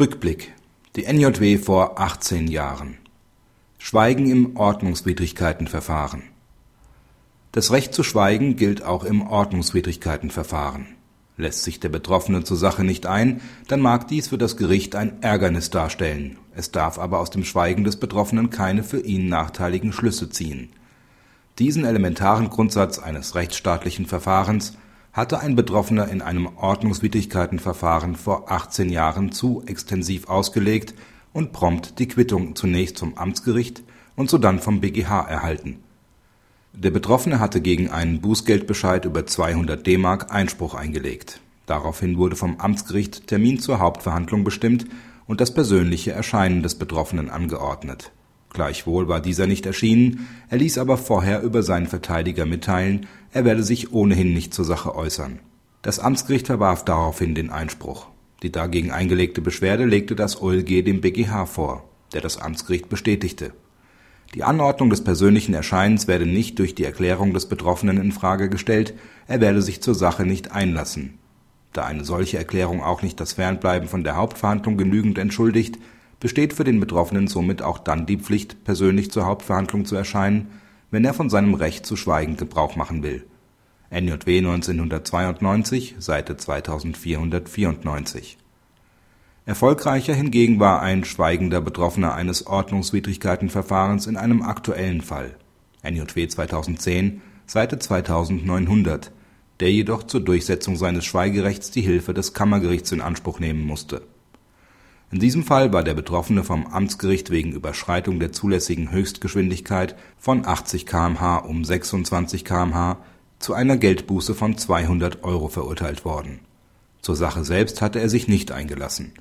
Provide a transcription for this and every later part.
Rückblick. Die NJW vor 18 Jahren. Schweigen im Ordnungswidrigkeitenverfahren. Das Recht zu schweigen gilt auch im Ordnungswidrigkeitenverfahren. Lässt sich der Betroffene zur Sache nicht ein, dann mag dies für das Gericht ein Ärgernis darstellen, es darf aber aus dem Schweigen des Betroffenen keine für ihn nachteiligen Schlüsse ziehen. Diesen elementaren Grundsatz eines rechtsstaatlichen Verfahrens hatte ein Betroffener in einem Ordnungswidrigkeitenverfahren vor 18 Jahren zu extensiv ausgelegt und prompt die Quittung zunächst vom Amtsgericht und sodann vom BGH erhalten. Der Betroffene hatte gegen einen Bußgeldbescheid über 200 D-Mark Einspruch eingelegt. Daraufhin wurde vom Amtsgericht Termin zur Hauptverhandlung bestimmt und das persönliche Erscheinen des Betroffenen angeordnet Gleichwohl war dieser nicht erschienen, er ließ aber vorher über seinen Verteidiger mitteilen, er werde sich ohnehin nicht zur Sache äußern. Das Amtsgericht verwarf daraufhin den Einspruch. Die dagegen eingelegte Beschwerde legte das OLG dem BGH vor, der das Amtsgericht bestätigte. Die Anordnung des persönlichen Erscheinens werde nicht durch die Erklärung des Betroffenen in Frage gestellt, er werde sich zur Sache nicht einlassen. Da eine solche Erklärung auch nicht das Fernbleiben von der Hauptverhandlung genügend entschuldigt besteht für den Betroffenen somit auch dann die Pflicht, persönlich zur Hauptverhandlung zu erscheinen, wenn er von seinem Recht zu schweigen Gebrauch machen will. (NJW 1992, Seite 2494). Erfolgreicher hingegen war ein schweigender Betroffener eines Ordnungswidrigkeitenverfahrens in einem aktuellen Fall. (NJW 2010, Seite 2900), der jedoch zur Durchsetzung seines Schweigerechts die Hilfe des Kammergerichts in Anspruch nehmen musste in diesem Fall war der Betroffene vom Amtsgericht wegen Überschreitung der zulässigen Höchstgeschwindigkeit von 80 km/h um 26 km/h zu einer Geldbuße von 200 Euro verurteilt worden. Zur Sache selbst hatte er sich nicht eingelassen.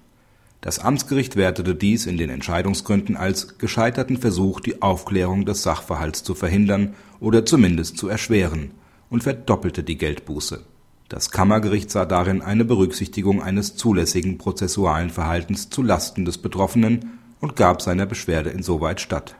Das Amtsgericht wertete dies in den Entscheidungsgründen als gescheiterten Versuch, die Aufklärung des Sachverhalts zu verhindern oder zumindest zu erschweren und verdoppelte die Geldbuße das Kammergericht sah darin eine Berücksichtigung eines zulässigen prozessualen Verhaltens zu Lasten des Betroffenen und gab seiner Beschwerde insoweit statt